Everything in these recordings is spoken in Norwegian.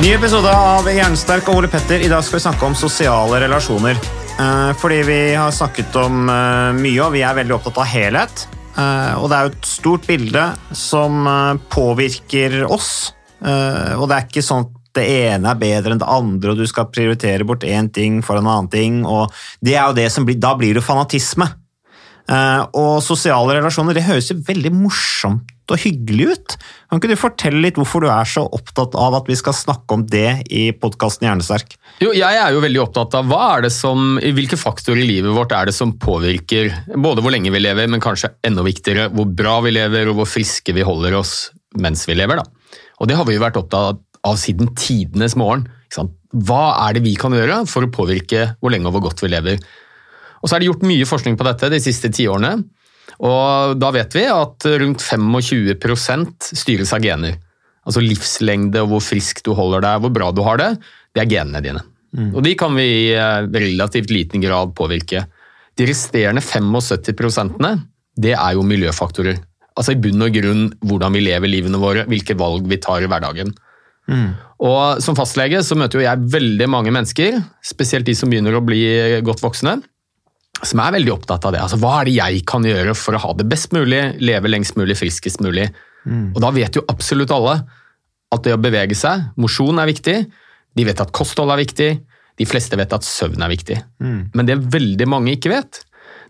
Ny episode av Jernsterk og Ole Petter. I dag skal vi snakke om sosiale relasjoner. Eh, Fordi vi har snakket om eh, mye, og vi er veldig opptatt av helhet. Eh, Og det er jo et stort bilde som påvirker oss. Og det er ikke sånn at det ene er bedre enn det andre, og du skal prioritere bort én ting for en annen ting. Og det er jo det som blir, da blir det fanatisme. Eh, Og sosiale relasjoner det høres jo veldig morsomt og hyggelig ut. Kan ikke du fortelle litt hvorfor du er så opptatt av at vi skal snakke om det i podkasten Hjernesterk? Jo, jeg er jo veldig opptatt av hva er det som, hvilke faktorer i livet vårt er det som påvirker både hvor lenge vi lever, men kanskje enda viktigere hvor bra vi lever og hvor friske vi holder oss mens vi lever. Da. Og det har vi jo vært opptatt av siden tidenes morgen. Hva er det vi kan gjøre for å påvirke hvor lenge og hvor godt vi lever? Og så er det gjort mye forskning på dette de siste tiårene. Og da vet vi at rundt 25% styres av gener. Altså livslengde og hvor frisk du holder deg, hvor bra du har det, det er genene dine. Og de kan vi i eh, relativt liten grad påvirke. De resterende 75% det er jo miljøfaktorer. Altså i bunn og grunn hvordan vi lever livene våre, hvilke valg vi tar i hverdagen. Og Som fastlege så møter jo jeg veldig mange mennesker, spesielt de som begynner å bli godt voksne, som er veldig opptatt av det. Altså, Hva er det jeg kan gjøre for å ha det best mulig, leve lengst mulig, friskest mulig? Og Da vet jo absolutt alle at det å bevege seg, mosjon er viktig. De vet at kosthold er viktig. De fleste vet at søvn er viktig. Men det veldig mange ikke vet,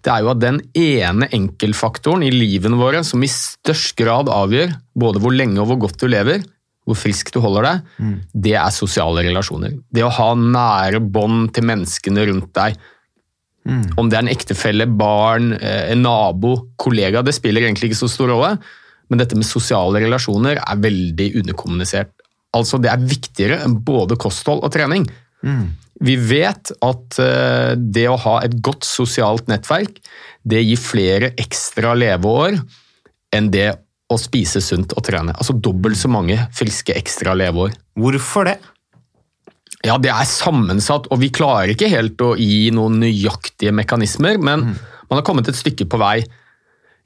det er jo at den ene enkeltfaktoren i livene våre som i størst grad avgjør både hvor lenge og hvor godt du lever, hvor frisk du holder deg, det er sosiale relasjoner. Det å ha nære bånd til menneskene rundt deg. Om det er en ektefelle, barn, eh, en nabo, kollega, det spiller egentlig ikke så stor rolle. Men dette med sosiale relasjoner er veldig underkommunisert. Altså, det er viktigere enn både kosthold og trening. Vi vet at eh, det å ha et godt sosialt nettverk, det gir flere ekstra leveår enn det å spise sunt og trene. Altså dobbelt så mange friske ekstra leveår. Hvorfor det? Ja, det er sammensatt, og vi klarer ikke helt å gi noen nøyaktige mekanismer, men man har kommet et stykke på vei.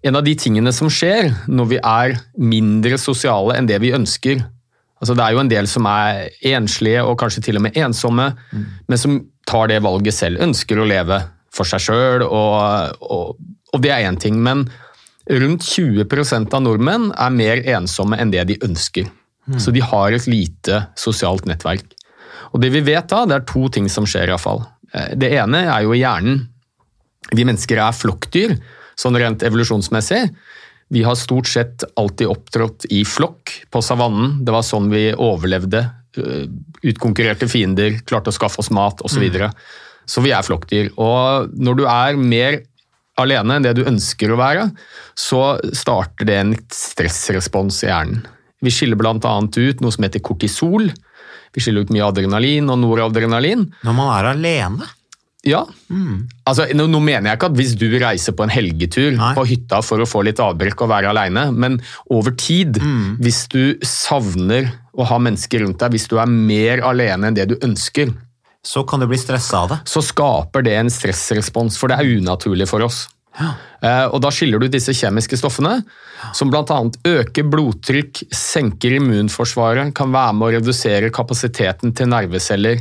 En av de tingene som skjer når vi er mindre sosiale enn det vi ønsker altså Det er jo en del som er enslige og kanskje til og med ensomme, men som tar det valget selv. Ønsker å leve for seg sjøl, og, og, og det er én ting. Men rundt 20% av nordmenn er mer ensomme enn det de ønsker. Så de har et lite sosialt nettverk. Og det vi vet da, det er to ting som skjer iallfall. Det ene er jo hjernen. Vi mennesker er flokkdyr, sånn rent evolusjonsmessig. Vi har stort sett alltid opptrådt i flokk på savannen. Det var sånn vi overlevde. øh, Utkonkurrerte fiender, klarte å skaffe oss mat osv. Så, videre. så vi er flokkdyr. Og når du er mer alene enn det du ønsker å være, så starter det en stressrespons i hjernen. Vi skiller bl.a. ut noe som heter kortisol. Vi skiller ut mye adrenalin og noradrenalin. Når man er alene? Ja. Altså, nå, nå mener jeg ikke at hvis du reiser på en helgetur Nei. på hytta for å få litt avbrekk og være aleine, men over tid, hvis du savner å ha mennesker rundt deg, hvis du er mer alene enn det du ønsker, Så kan du bli stressa av det. så skaper det en stressrespons, for det er unaturlig for oss. Eh, Og Da skiller du disse kjemiske stoffene, som bl.a. øker blodtrykk, senker immunforsvaret, kan være med å redusere kapasiteten til nerveceller.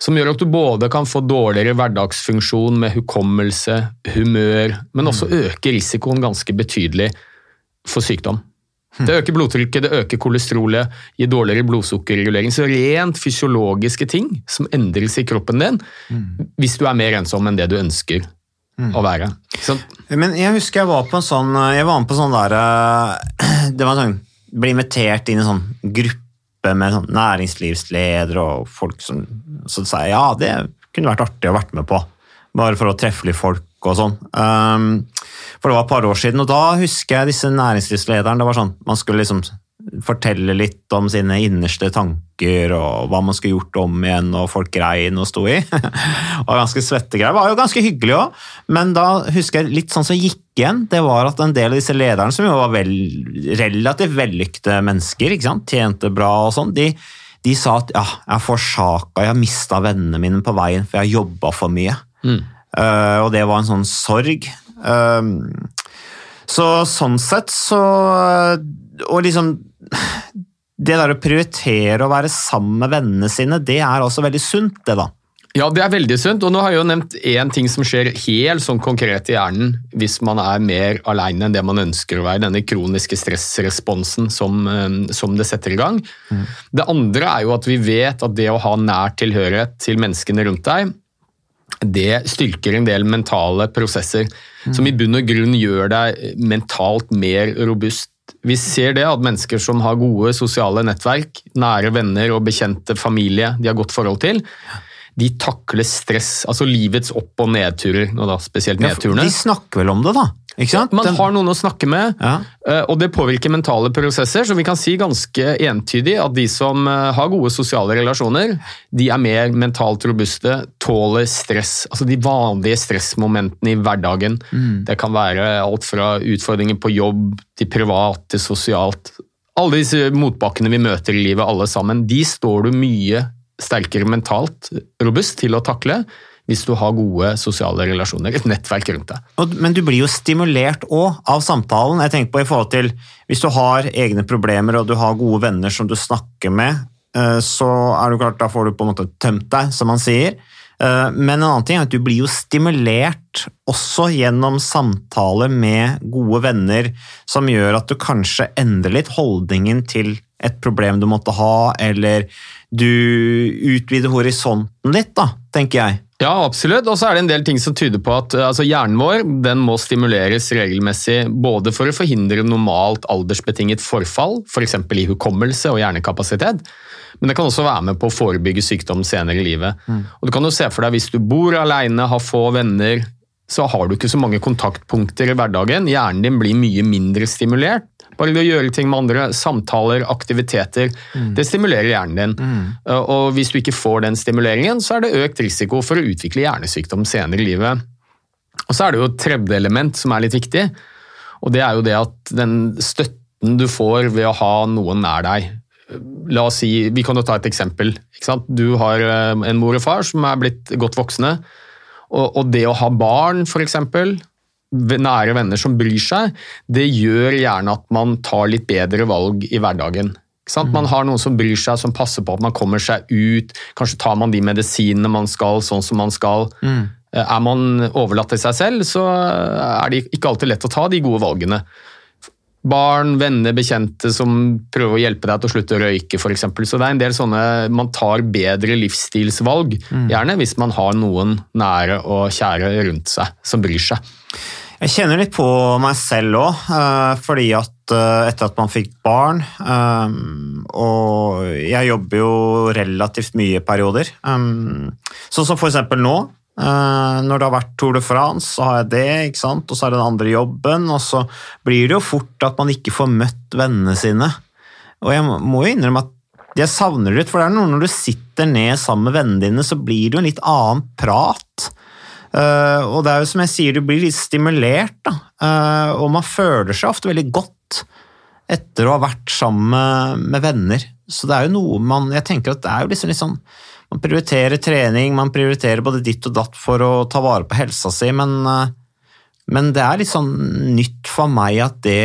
som gjør at du både kan få dårligere hverdagsfunksjon med hukommelse, humør, men også øker risikoen ganske betydelig for sykdom. Det øker blodtrykket, det øker kolesterolet, gir dårligere blodsukkerregulering. Så rent fysiologiske ting som endres i kroppen din hvis du er mer ensom enn det du ønsker å være. Så, Men jeg husker jeg var på en sånn Jeg var med på sånn der eh, Det var sånn Ble invitert inn i en sånn gruppe med sånn næringslivsledere og folk som Så sa ja, det kunne vært artig å vært med på. Bare for å treffe litt folk og sånn. Um, for det var et par år siden, og da husker jeg disse næringslivslederne. Det var sånn, Man skulle liksom fortelle litt om sine innerste tanker og hva man skulle gjort om igjen, og folk grein og sto i. og ganske svette greier. Var jo ganske hyggelig òg, men da husker jeg litt sånn som gikk igjen, det var at en del av disse lederne, som jo var vel, relativt vellykte mennesker, ikke sant? tjente bra og sånn, de, de sa at ja, jeg har forsaka, jeg har mista vennene mine på veien, for jeg har jobba for mye. Eh, og det var en sånn sorg. Uh, så sånn sett så Og liksom Det der å prioritere å være sammen med vennene sine, det er altså veldig sunt, det, da. Ja, det er veldig sunt. Og nå har jeg jo nevnt én ting som skjer helt sånn konkret i hjernen hvis man er mer alene enn det man ønsker å være. Denne kroniske stressresponsen som, eh, som det setter i gang. Det andre er jo at vi vet at det å ha nær tilhørighet til menneskene rundt deg, det styrker en del mentale prosesser som i bunn og grunn gjør deg mentalt mer robust. Vi ser det at mennesker som har gode sosiale nettverk, nære venner og bekjente familie de har godt forhold til, de takler stress, altså livets opp- og nedturer, og da spesielt Ja, nedturene. De snakker vel om det, da? Man har noen å snakke med, Ja. eh, og det påvirker mentale prosesser, så vi kan si ganske entydig at de som eh, har gode sosiale relasjoner, de er mer mentalt robuste, tåler stress, altså de vanlige stressmomentene i hverdagen. Mm. Det kan være alt fra utfordringer på jobb til privat til sosialt. Alle disse motbakkene vi møter i livet, alle sammen, de står du mye sterkere mentalt robust til å takle hvis du har gode sosiale relasjoner, et nettverk rundt deg. Men du blir jo stimulert òg av samtalen. Jeg tenker på i forhold til Hvis du har egne problemer og du har gode venner som du snakker med, eh, så er det klart, da får du på en måte tømt deg, som man sier. Eh, Men en annen ting er at du blir jo stimulert også gjennom samtaler med gode venner, som gjør at du kanskje endrer litt holdningen til et problem du måtte ha, eller du utvider horisonten litt, da, tenker jeg. Ja, absolutt. Og så er det en del ting som tyder på at altså, hjernen vår den må stimuleres regelmessig både for å forhindre normalt aldersbetinget forfall, f.eks. For i hukommelse og hjernekapasitet, men det kan også være med på å forebygge sykdom senere i livet. Og du kan jo se for deg Hvis du bor alene, har få venner, så har du ikke så mange kontaktpunkter i hverdagen. Hjernen din blir mye mindre stimulert. Bare ved å gjøre ting med andre, samtaler, aktiviteter, det stimulerer hjernen din. Mm. Og hvis du ikke får den stimuleringen, så er det økt risiko for å utvikle hjernesykdom senere i livet. Og så er det jo et tredje element som er litt viktig, og det er jo det at den støtten du får ved å ha noen nær deg La oss si, Vi kan jo ta et eksempel. Du har eh, en mor og far som er blitt godt voksne, og, og det å ha barn, f.eks., nære venner som bryr seg, det gjør gjerne at man tar litt bedre valg i hverdagen. Man har noen som bryr seg, som passer på at man kommer seg ut. Kanskje tar man de medisinene man skal, sånn som man skal. Mm. Er man overlatt til seg selv, så er det ikke alltid lett å ta de gode valgene. Barn, venner, bekjente som prøver å hjelpe deg til å slutte å røyke, f.eks. Så det er en del sånne Man tar bedre livsstilsvalg, gjerne, hvis man har noen nære og kjære rundt seg som bryr seg. Jeg kjenner litt på meg selv òg, fordi at eh, etter at man fikk barn eh, Og jeg jobber jo relativt mye i perioder. Sånn som for eksempel nå. Eh, Når det har vært Tour de France, så har jeg det, ikke sant? og så er det den andre jobben. Og så blir det jo fort at man ikke får møtt vennene sine. Og jeg må jo innrømme at jeg savner det litt, for det er noe når du sitter ned sammen med vennene dine, så blir det jo en litt annen prat. Eh, og det er jo som jeg sier, du blir litt stimulert, da. Eh, og man føler seg ofte veldig godt etter å ha vært sammen med venner. Så det er jo noe man Jeg tenker at det er jo liksom litt sånn Man prioriterer trening, man prioriterer både ditt og datt for å ta vare på helsa si, men, eh, men det er litt sånn nytt for meg at det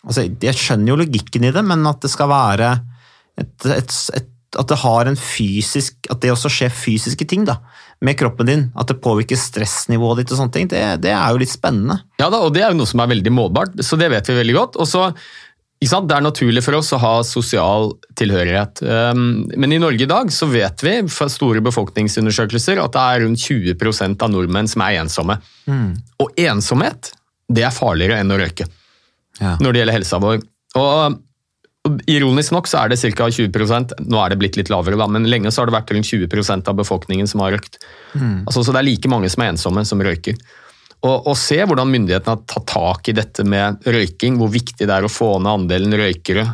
Altså, jeg skjønner jo logikken i det, men at det skal være et, et, et at det har en fysisk At det også skjer fysiske ting da, med kroppen din. At det påvirker stressnivået ditt og sånne ting. Det, det er jo litt spennende. Ja da, og det er jo noe som er veldig målbart, så det vet vi veldig godt. Og så, Det er naturlig for oss å ha sosial tilhørighet. Um, Men i Norge i dag så vet vi fra store befolkningsundersøkelser at det er rundt 20% av nordmenn som er ensomme. Og ensomhet det er farligere enn å røyke Ja. når det gjelder helsa vår. Og, Ironisk nok så er det ca. 20% nå er det blitt litt lavere, da, men lenge så har det vært rundt 20% av befolkningen som har røykt. Altså, så det er like mange som er ensomme som røyker. Og, og se hvordan myndighetene har tatt tak i dette med røyking, hvor viktig det er å få ned andelen røykere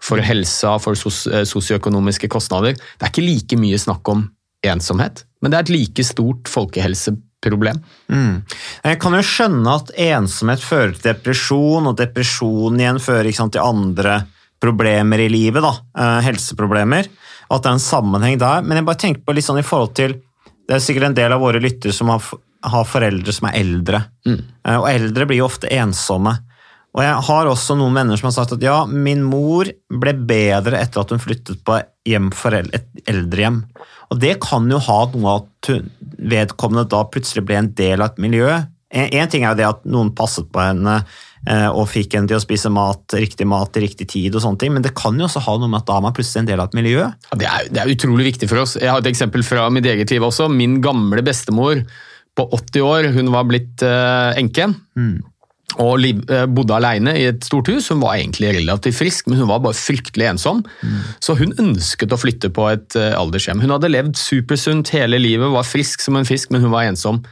for helsa, for sos eh, sosioøkonomiske kostnader. Det er ikke like mye snakk om ensomhet, men det er et like stort folkehelseproblem. Jeg kan jo skjønne at ensomhet fører til depresjon, og depresjon igjen fører sant, til andre problemer i livet, da, eh, helseproblemer, at det er en sammenheng der. Men jeg bare tenker på litt sånn i forhold til Det er sikkert en del av våre lyttere som har, har foreldre som er eldre, Mm. og eldre blir jo ofte ensomme. Og jeg har også noen venner som har sagt at ja, min mor ble bedre etter at hun flyttet på hjem for el- et eldrehjem. Og det kan jo ha noe at vedkommende da plutselig ble en del av et miljø. En, en ting er jo det at noen passet på henne eh, og fikk henne til å spise mat, riktig mat i riktig tid, og sånne ting, men det kan jo også ha noe med at da er man plutselig en del av et miljø. Ja, det, er, det er utrolig viktig for oss. Jeg har et eksempel fra mitt eget liv også. Min gamle bestemor på 80 år, hun var blitt uh, enke. Og liv, uh, bodde alene i et stort hus. Hun var egentlig relativt frisk, men hun var bare fryktelig ensom. Så hun ønsket å flytte på et uh, aldershjem. Hun hadde levd supersunt hele livet, var frisk som en fisk, men hun var ensom.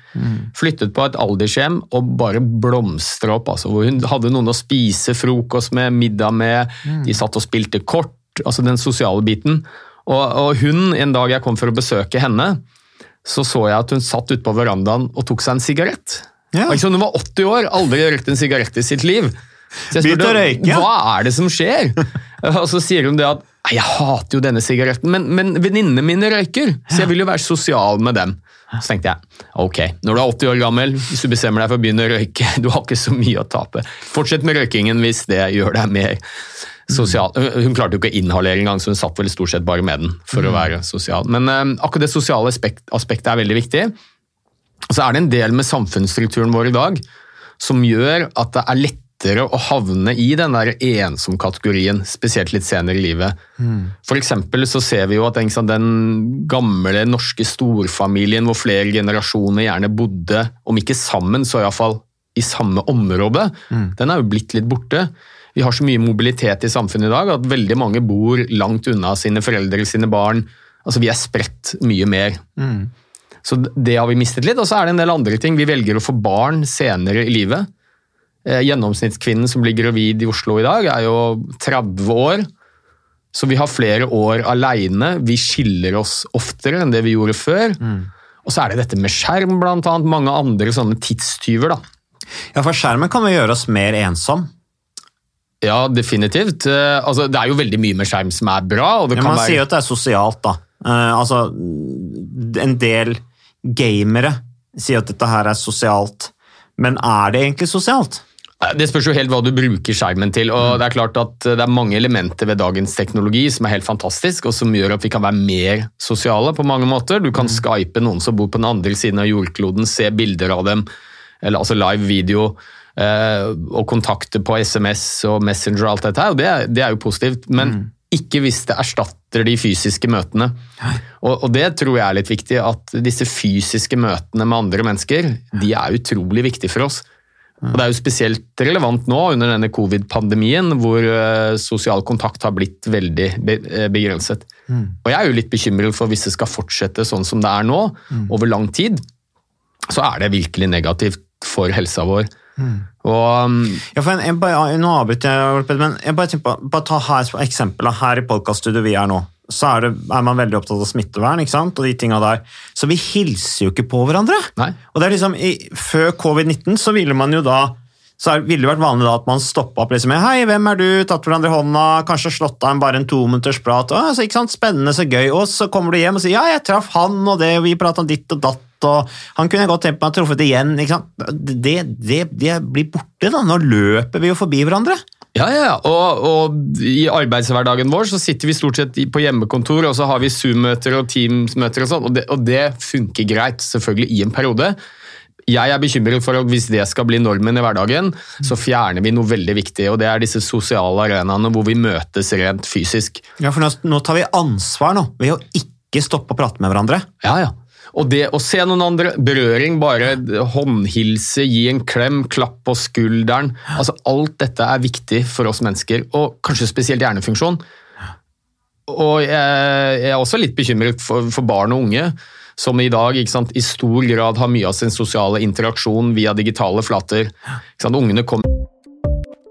Flyttet på et aldershjem og bare blomstra opp. Altså, hvor hun hadde noen å spise frokost med, middag med, de satt og spilte kort. altså Den sosiale biten. Og, og hun, en dag jeg kom for å besøke henne, så så jeg at hun satt ute på verandaen og tok seg en sigarett. Ja. Liksom, hun var 80 år, aldri røykt en sigarett i sitt liv. Så jeg spurte hva er det som skjer? Og så sier hun det at jeg hater jo denne sigaretten, men, men venninnene mine røyker, så jeg vil jo være sosial med dem. Så tenkte jeg ok, når du er 80 år gammel, hvis du bestemmer deg for å begynne å røyke, du har ikke så mye å tape. Fortsett med røykingen hvis det gjør deg mer sosial. Hun klarte jo ikke å inhalere engang, så hun satt vel stort sett bare med den for å være sosial. Men eh, akkurat det sosiale aspekt, aspektet er veldig viktig. Og så er det en del med samfunnsstrukturen vår i dag som gjør at det er lettere å havne i den der ensom-kategorien, spesielt litt senere i livet. For eksempel så ser vi jo at den gamle norske storfamilien hvor flere generasjoner gjerne bodde, om ikke sammen, så iallfall i samme område, den er jo blitt litt borte. Vi har så mye mobilitet i samfunnet i dag at veldig mange bor langt unna sine foreldre, sine barn. Altså Vi er spredt mye mer. Så det har vi mistet litt. Og så er det en del andre ting. Vi velger å få barn senere i livet. Eh, Gjennomsnittskvinnen som blir gravid i Oslo i dag, er jo 30 år. Så vi har flere år aleine. Vi skiller oss oftere enn det vi gjorde før. Og så er det dette med skjerm, blant annet. Mange andre sånne tidstyver. da. Ja, for skjermen kan jo gjøre oss mer ensom. Ja, definitivt. Eh, Altså, det er jo veldig mye med skjerm som er bra. kan man være... sier jo at det er sosialt, da. Eh, altså, en del gamere sier at dette her er sosialt, men er det egentlig sosialt? Det spørs jo helt hva du bruker skjermen til. og Det er klart at det er mange elementer ved dagens teknologi som er helt fantastisk, og som gjør at vi kan være mer sosiale på mange måter. Du kan skype noen som bor på den andre siden av jordkloden, se bilder av dem, eller altså live video, eh, og kontakte på SMS og Messenger og alt dette her. og Det, det er jo positivt, men ikke hvis det erstatter de fysiske møtene. Og, og det tror jeg er litt viktig, at disse fysiske møtene med andre mennesker, de er utrolig viktige for oss. Og Det er jo spesielt relevant nå under denne covid-pandemien, hvor eh, sosial kontakt har blitt veldig begrenset. Mm. Og Jeg er jo litt bekymret for hvis det skal fortsette sånn som det er nå, over lang tid, så er det virkelig negativt for helsa vår. Og um, Ja, for en, jeg bare, nå avbryter jeg, men jeg bare tenker på, bare ta her som eksempel. Her i podkaststudioet vi er nå, så er, det, er man veldig opptatt av smittevern, ikke sant? og de tinga der. Så vi hilser jo ikke på hverandre. Nei. Og det er liksom, i, Før covid-19 så ville man jo da så ville det vært vanlig da at man stoppa opp liksom Hei, hvem er du? Tatt hverandre i hånda, kanskje slått av en bare en tominutters prat. Å, så, ikke sant? Spennende, så gøy. Og så kommer du hjem og sier ja, jeg traff han og det, og vi prata om ditt og datt, og han kunne godt tenkt meg å truffet igjen. Det, det, det blir borte, da. Nå løper vi jo forbi hverandre. Ja, ja, ja. Og, og i arbeidshverdagen vår så sitter vi stort sett på hjemmekontor, og så har vi Zoom-møter og Teams-møter og sånn, og, det- og det funker greit, selvfølgelig, i en periode. Jeg er bekymret for at hvis det skal bli normen i hverdagen, så fjerner vi noe veldig viktig, og det er disse sosiale arenaene hvor vi møtes rent fysisk. Ja, for nå, nå tar vi ansvar nå, ved å ikke stoppe å prate med hverandre. Ja, ja. Og det å se noen andre, berøring, bare håndhilse, gi en klem, klapp på skulderen altså Alt dette er viktig for oss mennesker, og kanskje spesielt hjernefunksjon. Og jeg, er også litt bekymret for, barn og unge, som i dag sant, i stor grad har mye av sin sosiale interaksjon via digitale flater. Ungene kommer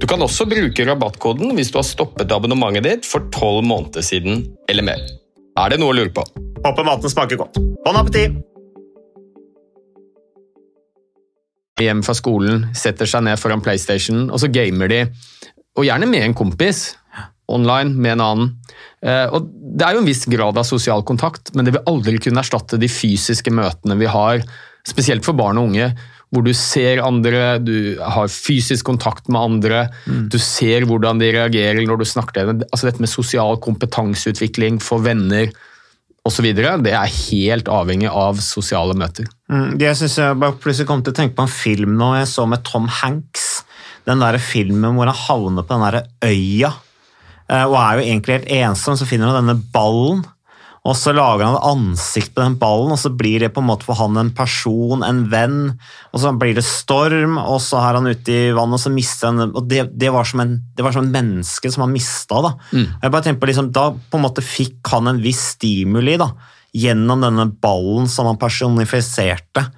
Du kan også bruke rabattkoden hvis du har stoppet abonnementet ditt for tolv måneder siden eller mer. Er det noe å lure på? Håper maten smaker godt. Bon appétit! hjem fra skolen, setter seg ned foran PlayStation, og så gamer de. Og gjerne med en kompis. Online med en annen. Eh, Og Det er jo en viss grad av sosial kontakt, men det vil aldri kunne erstatte de fysiske møtene vi har, spesielt for barn og unge, hvor du ser andre, du har fysisk kontakt med andre, du ser hvordan de reagerer når du snakker til dem. Altså Dette med sosial kompetanseutvikling for venner osv., det er helt avhengig av sosiale møter. Mm, Jeg synes jeg bare plutselig kom til å tenke på en film nå jeg så med Tom Hanks. Den der filmen hvor han havner på den der øya, eh, og er jo egentlig helt ensom, så finner han denne ballen, og så lager han et ansikt på den ballen, og så blir det på en måte for han en person, en venn, og så blir det storm, og så er han ute i vannet, og så mister han Og det, det, var, som en, det var som en menneske som han mista, da. Jeg bare tenker på liksom, Da på en måte fikk han en viss stimuli, da, gjennom denne ballen som han personifiserte.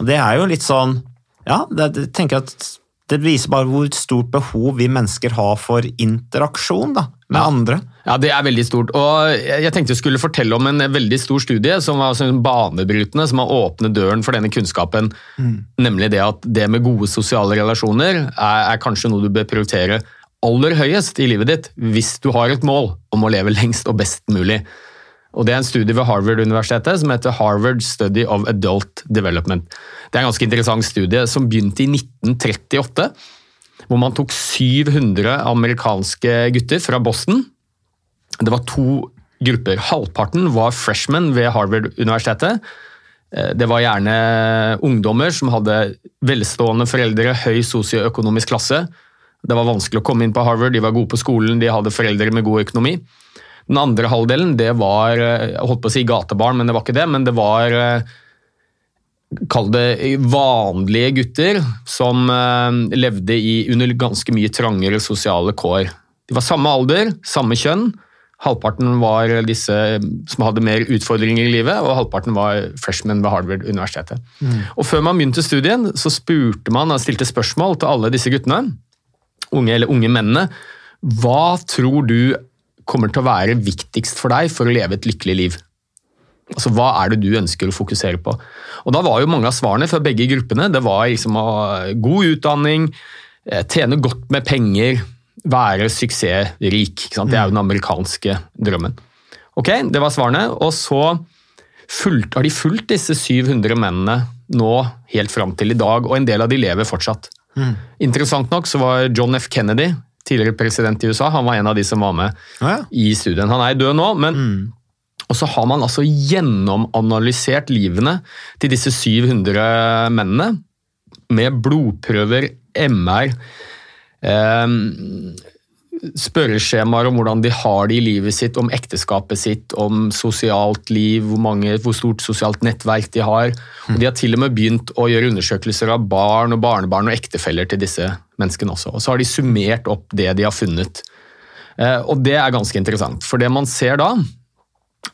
Og det er jo litt sånn Ja, det, det tenker jeg at det viser bare hvor stort behov vi mennesker har for interaksjon da, med andre. Ja, det er veldig stort. Og jeg tenkte jeg skulle fortelle om en veldig stor studie som var sånn banebrytende, som har åpnet døren for denne kunnskapen. Nemlig det at det med gode sosiale relasjoner er, er kanskje noe du bør prioritere aller høyest i livet ditt hvis du har et mål om å leve lengst og best mulig. Og Det er en studie ved Harvard-universitetet som heter Harvard Study of Adult Development. Det er en ganske interessant studie som begynte i 1938, hvor man tok 700 amerikanske gutter fra Boston. Det var to grupper. Halvparten var freshmen ved Harvard-universitetet. Eh, Det var gjerne ungdommer som hadde velstående foreldre, høy sosioøkonomisk klasse. Det var vanskelig å komme inn på Harvard, de var gode på skolen, de hadde foreldre med god økonomi. Den andre halvdelen det var eh, jeg holdt på å si gatebarn, men det var ikke det. Men det var eh, Kall det vanlige gutter som eh, levde i, under ganske mye trangere sosiale kår. De var samme alder, samme kjønn. Halvparten var disse som hadde mer utfordringer i livet, og halvparten var freshmen ved Harvard-universitetet. Og Før man begynte studien, så spurte man stilte spørsmål til alle disse guttene, unge eller unge mennene. Hva tror du kommer til å være viktigst for deg for å leve et lykkelig liv? Altså, Hva er det du ønsker å fokusere på? Og Da var jo mange av svarene fra begge gruppene det var liksom god utdanning, eh, tjene godt med penger, være suksessrik. Ikke sant? Det er jo den amerikanske drømmen. Ok, Det var svarene. Og så fulgt, har de fulgt disse 700 mennene nå helt fram til i dag, og en del av de lever fortsatt. Interessant nok så var John F. Kennedy, tidligere president i USA, han var en av de som var med Ja, ja. i studien. Han er død nå, men Og så har man altså gjennomanalysert livene til disse 700 mennene med blodprøver, MR, spørreskjemaer om hvordan de har det i livet sitt, om ekteskapet sitt, om sosialt liv, hvor, mange, hvor stort sosialt nettverk de har. Og de har til og med begynt å gjøre undersøkelser av barn og barnebarn og ektefeller til disse menneskene også. Og så har de summert opp det de har funnet. Eh, Og det er ganske interessant, for det man ser da,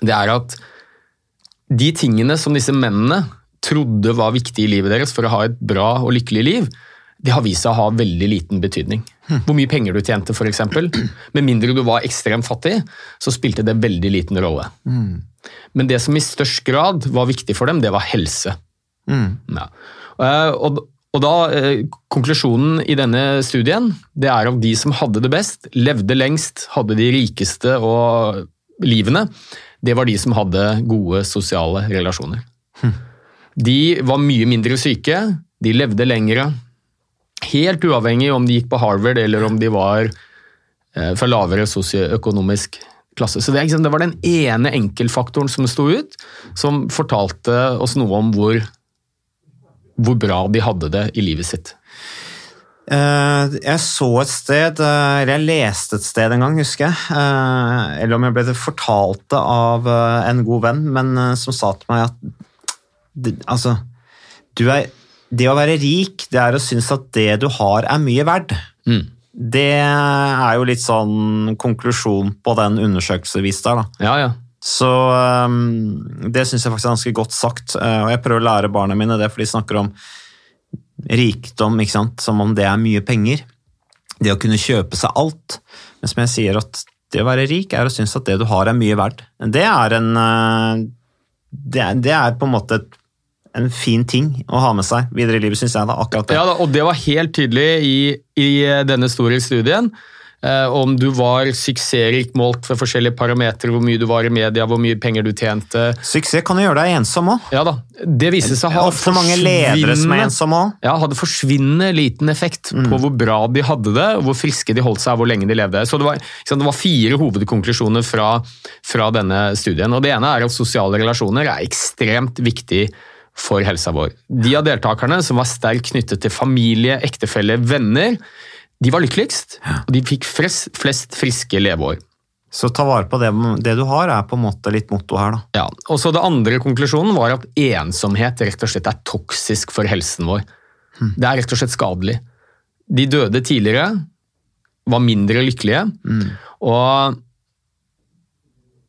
det er at de tingene som disse mennene trodde var viktige i livet deres for å ha et bra og lykkelig liv, det har vist seg å ha veldig liten betydning. Hvor mye penger du tjente, f.eks. Med mindre du var ekstremt fattig, så spilte det veldig liten rolle. Men det som i størst grad var viktig for dem, det var helse. Ja. Eh, Og, og da, eh, Konklusjonen i denne studien det er at de som hadde det best, levde lengst, hadde de rikeste og livene, det var de som hadde gode sosiale relasjoner. De var mye mindre syke, de levde lengre, helt uavhengig om de gikk på Harvard eller om de var eh, fra lavere sosioøkonomisk klasse. Så det, det var den ene enkeltfaktoren som sto ut, som fortalte oss noe om hvor, hvor bra de hadde det i livet sitt. Eh, Jeg så et sted, eh, eller jeg leste et sted en gang, husker jeg. Eller om jeg ble det fortalte av en god venn, men som sa til meg at altså, du er, det å være rik, det er å synes at det du har er mye verdt. Mm. Det er jo litt sånn konklusjon på den undersøkelsen vist der. da. Ja, ja. Så um, det syns jeg faktisk er ganske godt sagt. eh, og jeg prøver å lære barna mine det, for de snakker om rikdom som om det er mye penger. Det å kunne kjøpe seg alt. Men som jeg sier, at det å være rik er å synes at det du har er mye verdt. Det er en eh, Det er, det er på en måte et, en fin ting å ha med seg videre i livet, syns jeg. da, akkurat det. Ja, da, og det var helt tydelig i, i denne store studien. Eh, om du var suksessrik målt for forskjellige parametere, hvor mye du var i media, hvor mye penger du tjente. Suksess kan jo gjøre deg ensom òg. Ja da, Det viste seg å ha Ofte mange ledere som er forsvinnende- ensomme òg. ja, hadde forsvinnende liten effekt på hvor bra de hadde det, hvor friske de holdt seg, hvor lenge de levde. Så Det var, sant, det var fire hovedkonklusjoner fra, fra denne studien. og Det ene er at sosiale relasjoner er ekstremt viktig for helsa vår. De av deltakerne som var sterkt knyttet til familie, ektefelle, venner, de var lykkeligst, og de fikk flest, flest friske leveår. Så ta vare på det, det du har, er på en måte litt motto her, da. Ja, og så Det andre konklusjonen var at ensomhet rett og slett er toksisk for helsen vår. Det er rett og slett skadelig. De døde tidligere, var mindre lykkelige, og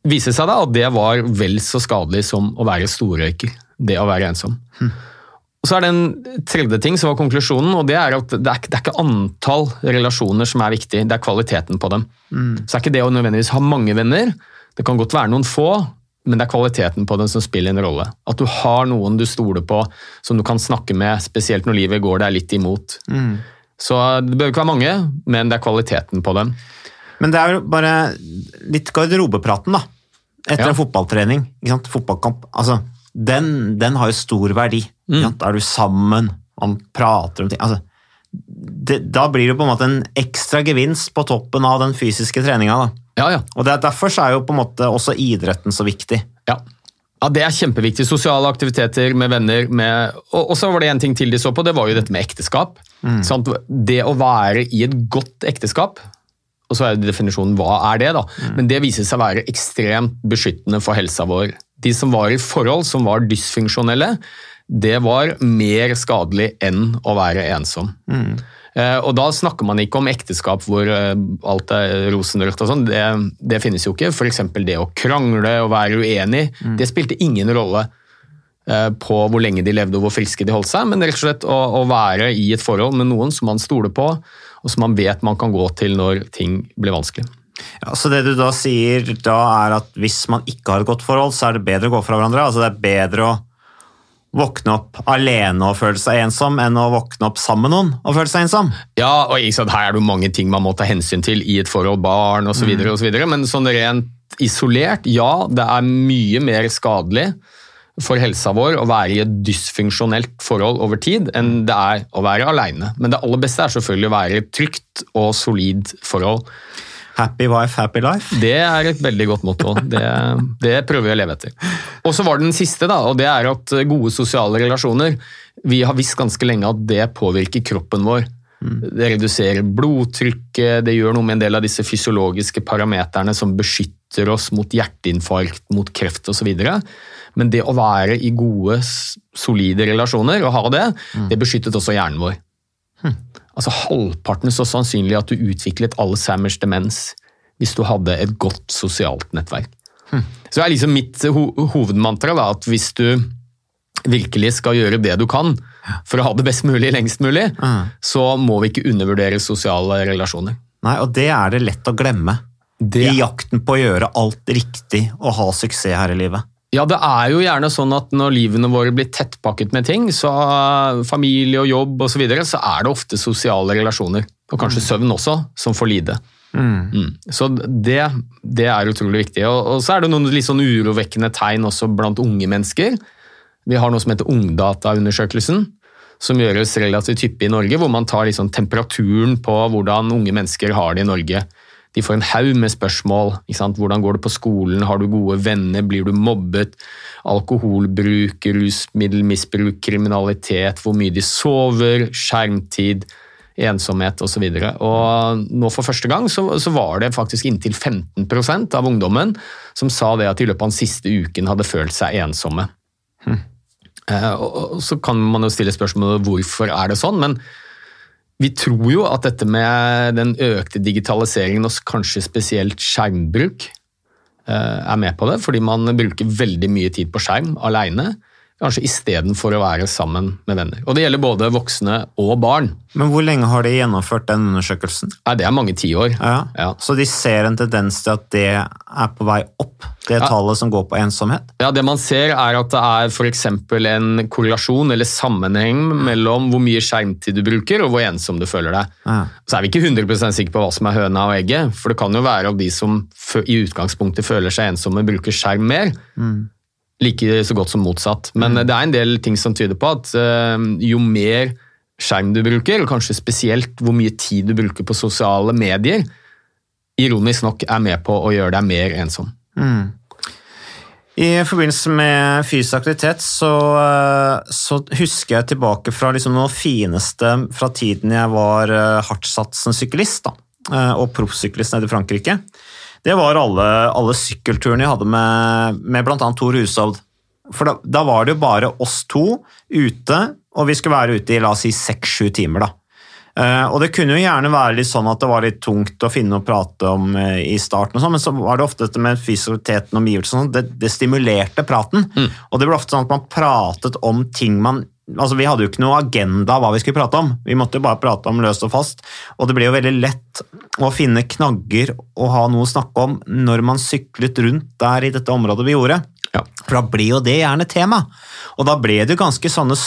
viste seg da at det var vel så skadelig som å være storrøyker. Det å være ensom. Og så er det en tredje ting som var konklusjonen, og det er at det er, det er ikke antall relasjoner som er viktig, det er kvaliteten på dem. Så det er ikke det å nødvendigvis ha mange venner, det kan godt være noen få, men det er kvaliteten på dem som spiller en rolle. At du har noen du stoler på, som du kan snakke med, spesielt når livet går deg litt imot. Så det bør ikke være mange, men det er kvaliteten på dem. Men det er jo bare litt garderobepraten, da. Etter Ja. en fotballtrening. Ikke sant? Fotballkamp. Altså, den, den har jo stor verdi. Mm. Da er du sammen, man prater om ting. Altså, det, da blir det på en måte en ekstra gevinst på toppen av den fysiske treninga. Ja, ja. Og det, er- Derfor så er jo på en måte også idretten så viktig. Ja. ja, det er kjempeviktig. Sosiale aktiviteter med venner. Med, og, så var det en ting til de så på, det var jo dette med ekteskap. Sant? Det å være i et godt ekteskap, og så er det definisjonen hva er det, da. Men det viser seg å være ekstremt beskyttende for helsa vår. De som var i forhold som var dysfunksjonelle, det var mer skadelig enn å være ensom. Mm. Og da snakker man ikke om ekteskap hvor eh, alt er rosenrødt og sånn, det, det finnes jo ikke. F.eks. det å krangle og være uenig, det spilte ingen rolle eh, på hvor lenge de levde og hvor friske de holdt seg, men rett og slett å, å være i et forhold med noen som man stoler på, og som man vet man kan gå til når ting blir vanskelig. Ja, så det du da sier da er at hvis man ikke har et godt forhold, så er det bedre å gå fra hverandre? Altså det er bedre å våkne opp alene og føle seg ensom enn å våkne opp sammen med noen og føle seg ensom? Ja, og sant, Her er det jo mange ting man må ta hensyn til i et forhold, barn osv., mm. Og så videre, men sånn rent isolert, ja, det er mye mer skadelig for helsa vår å være i et dysfunksjonelt forhold over tid enn det er å være aleine. Men det aller beste er selvfølgelig å være i et trygt og solid forhold. Happy wife, happy life. Det er et veldig godt motto. Det, det prøver vi å leve etter. Og så var det den siste, da, og det er at gode sosiale relasjoner Vi har visst ganske lenge at det påvirker kroppen vår. Det reduserer blodtrykket, det gjør noe med en del av disse fysiologiske parameterne som beskytter oss mot hjerteinfarkt, mot kreft osv. Men det å være i gode, solide relasjoner og ha det, det beskyttet også hjernen vår. Altså Halvparten så sannsynlig at du utviklet Alzheimers demens hvis du hadde et godt sosialt nettverk. Så det er liksom mitt ho hovedmantra da, at hvis du virkelig skal gjøre det du kan for å ha det best mulig lengst mulig, så må vi ikke undervurdere sosiale relasjoner. Nei, og det er det lett å glemme. Det- I jakten på å gjøre alt riktig og ha suksess her i livet. Ja, det er jo gjerne sånn at når livene våre blir tettpakket med ting, så familie og jobb osv., så, videre, så er det ofte sosiale relasjoner, og kanskje søvn også, som får lide. Mm. Så det, det er utrolig viktig. Og, og så er det noen litt sånn urovekkende tegn også blant unge mennesker. Vi har noe som heter Ungdata-undersøkelsen, som gjøres relativt hyppig i Norge, hvor man tar liksom temperaturen på hvordan unge mennesker har det i Norge. De får en haug med spørsmål. Ikke sant? Hvordan går det på skolen? Har du gode venner? Blir du mobbet? Alkoholbruk, rusmiddelmisbruk, kriminalitet, hvor mye de sover, skjermtid, ensomhet osv. Nå for første gang så, så var det faktisk inntil 15% av ungdommen som sa det at i løpet av den siste uken hadde følt seg ensomme. Eh, og, og så kan man jo stille spørsmålet hvorfor er det sånn, men vi tror jo at dette med den økte digitaliseringen og kanskje spesielt skjermbruk eh, er med på det, fordi man bruker veldig mye tid på skjerm alene, kanskje istedenfor å være sammen med venner. Og det gjelder både voksne og barn. Men hvor lenge har de gjennomført den undersøkelsen? Nei, det er mange tiår. Ja. Ja. Så de ser en tendens til at det er på vei opp, det Ja. tallet som går på ensomhet? Ja, Det man ser er at det er f.eks. en korrelasjon eller sammenheng mellom hvor mye skjermtid du bruker og hvor ensom du føler deg. Ja. Så er vi ikke 100 sikre på hva som er høna og egget, for det kan jo være at de som i utgangspunktet føler seg ensomme, bruker skjerm mer. Like så godt som motsatt. Men det er en del ting som tyder på at eh, jo mer skjerm du bruker, og kanskje spesielt hvor mye tid du bruker på sosiale medier, ironisk nok er med på å gjøre deg mer ensom. I forbindelse med fysisk aktivitet så, eh, så husker jeg tilbake fra liksom noe fineste fra tiden jeg var hardtsatsende hardtsatsen syklist da, eh, og proffsyklist nede i Frankrike. Det var alle, alle sykkelturene jeg hadde med, med bl.a. Tor Hushovd. For da, da var det jo bare oss to ute, og vi skulle være ute i la oss si seks-sju timer. da. Uh, og det kunne jo gjerne være litt sånn at det var litt tungt å finne å prate om uh, i starten, og sånn, men så var det ofte dette med fysikaliteten og omgivelsene, sånn, det, det stimulerte praten. Og det ble ofte sånn at man pratet om ting man altså Vi hadde jo ikke noe agenda hva vi skulle prate om. Vi måtte jo bare prate om løst og fast. Og det ble jo veldig lett å finne knagger og ha noe å snakke om når man syklet rundt der i dette området vi gjorde. Ja. For da ble jo det gjerne tema. Og da ble det jo ganske sånne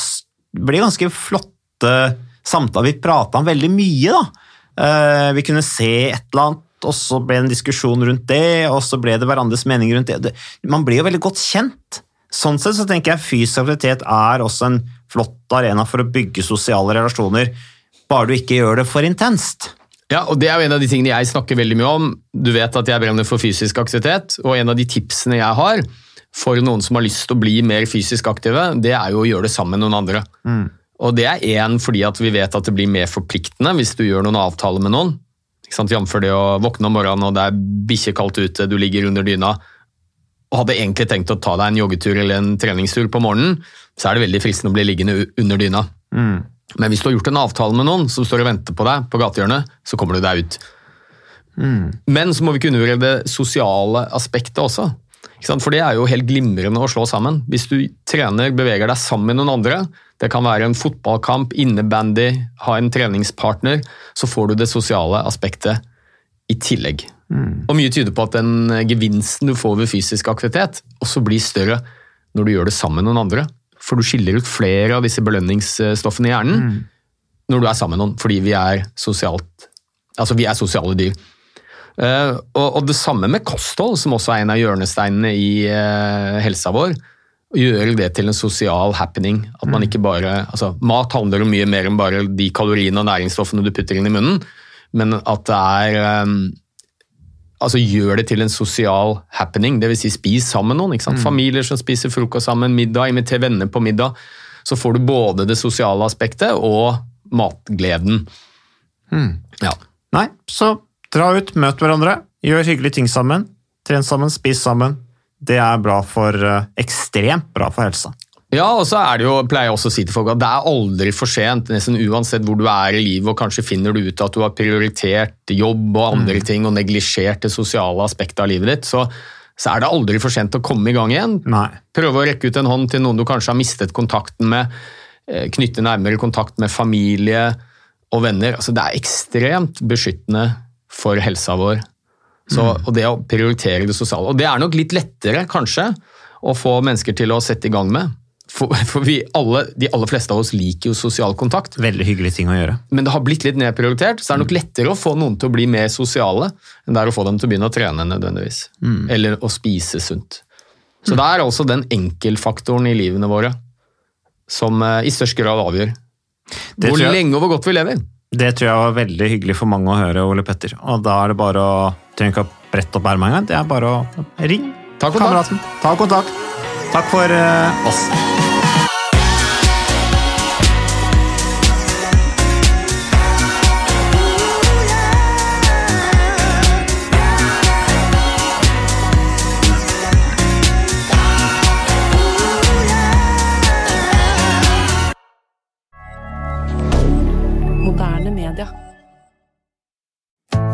ble ganske flotte samtaler. Vi prata om veldig mye, da. Eh, Vi kunne se et eller annet, og så ble det en diskusjon rundt det, og så ble det hverandres mening rundt det. det. Man blir jo veldig godt kjent. Sånn sett så tenker jeg fysisk aktivitet er også en flott arena for å bygge sosiale relasjoner, bare du ikke gjør det for intenst. Ja, og Det er jo en av de tingene jeg snakker veldig mye om. Du vet at jeg brenner for fysisk aktivitet, og en av de tipsene jeg har for noen som har lyst til å bli mer fysisk aktive, det er jo å gjøre det sammen med noen andre. Og det er én fordi at vi vet at det blir mer forpliktende hvis du gjør noen avtaler med noen. Jamfør det å våkne om morgenen og det er bikkjekaldt ute, du ligger under dyna og hadde egentlig tenkt å ta deg en joggetur eller en treningstur på morgenen, så er det veldig fristende å bli liggende under dyna. Men hvis du har gjort en avtale med noen som står og venter på deg på gatehjørnet, så kommer du deg ut. Men så må vi ikke undervurdere det sosiale aspektet også. Ikke sant? For det er jo helt glimrende å slå sammen. Hvis du trener, beveger deg sammen med noen andre, det kan være en fotballkamp, innebandy, ha en treningspartner, så får du det sosiale aspektet i tillegg. Og mye tyder på at den gevinsten du får ved fysisk aktivitet, også blir større når du gjør det sammen med noen andre. For du skiller ut flere av disse belønningsstoffene i hjernen når du er sammen med noen, fordi vi er sosialt Altså, vi er sosiale dyr. Eh, og, og det samme med kosthold, som også er en av hjørnesteinene i eh, helsa vår. Gjøre det til en sosial happening. At man ikke bare, altså Mat handler om mye mer enn bare de kaloriene og næringsstoffene du putter inn i munnen, men at det er eh, altså Gjør det til en sosial happening, dvs. Si spis sammen med noen. ikke sant? Familier som spiser frokost sammen, middag, inviter venner på middag. Så får du både det sosiale aspektet og matgleden. Ja. Nei, så dra ut, møt hverandre, gjør hyggelige ting sammen, tren sammen, spis sammen. Det er bra for, eh, ekstremt bra for helsa. Ja, og så er det jo, pleier jeg også å si til folk at det er aldri for sent, nesten uansett hvor du er i livet, og kanskje finner du ut at du har prioritert jobb og andre ting, og neglisjert det sosiale aspektet av livet ditt, så, så er det aldri for sent å komme i gang igjen. Nei. Prøve å rekke ut en hånd til noen du kanskje har mistet kontakten med, eh, knytte nærmere kontakt med familie og venner. Altså, det er ekstremt beskyttende for helsa vår. Så, og det å prioritere det sosiale. Og det er nok litt lettere, kanskje, å få mennesker til å sette i gang med. For, for vi alle, de aller fleste av oss liker jo sosial kontakt. Veldig hyggelig ting å gjøre. Men det har blitt litt nedprioritert, så det er nok lettere å få noen til å bli mer sosiale enn det er å få dem til å begynne å trene nødvendigvis. Eller å spise sunt. Så det er altså den enkeltfaktoren i livene våre som eh, i størst grad avgjør Det hvor jeg- lenge og hvor godt vi lever. Det tror jeg var veldig hyggelig for mange å høre, Ole Petter. Og da er det bare å Trenger ikke å brette opp ermet engang. Det er bare å ring Ta kontakt. kameraten. Ta kontakt. Takk for eh, oss.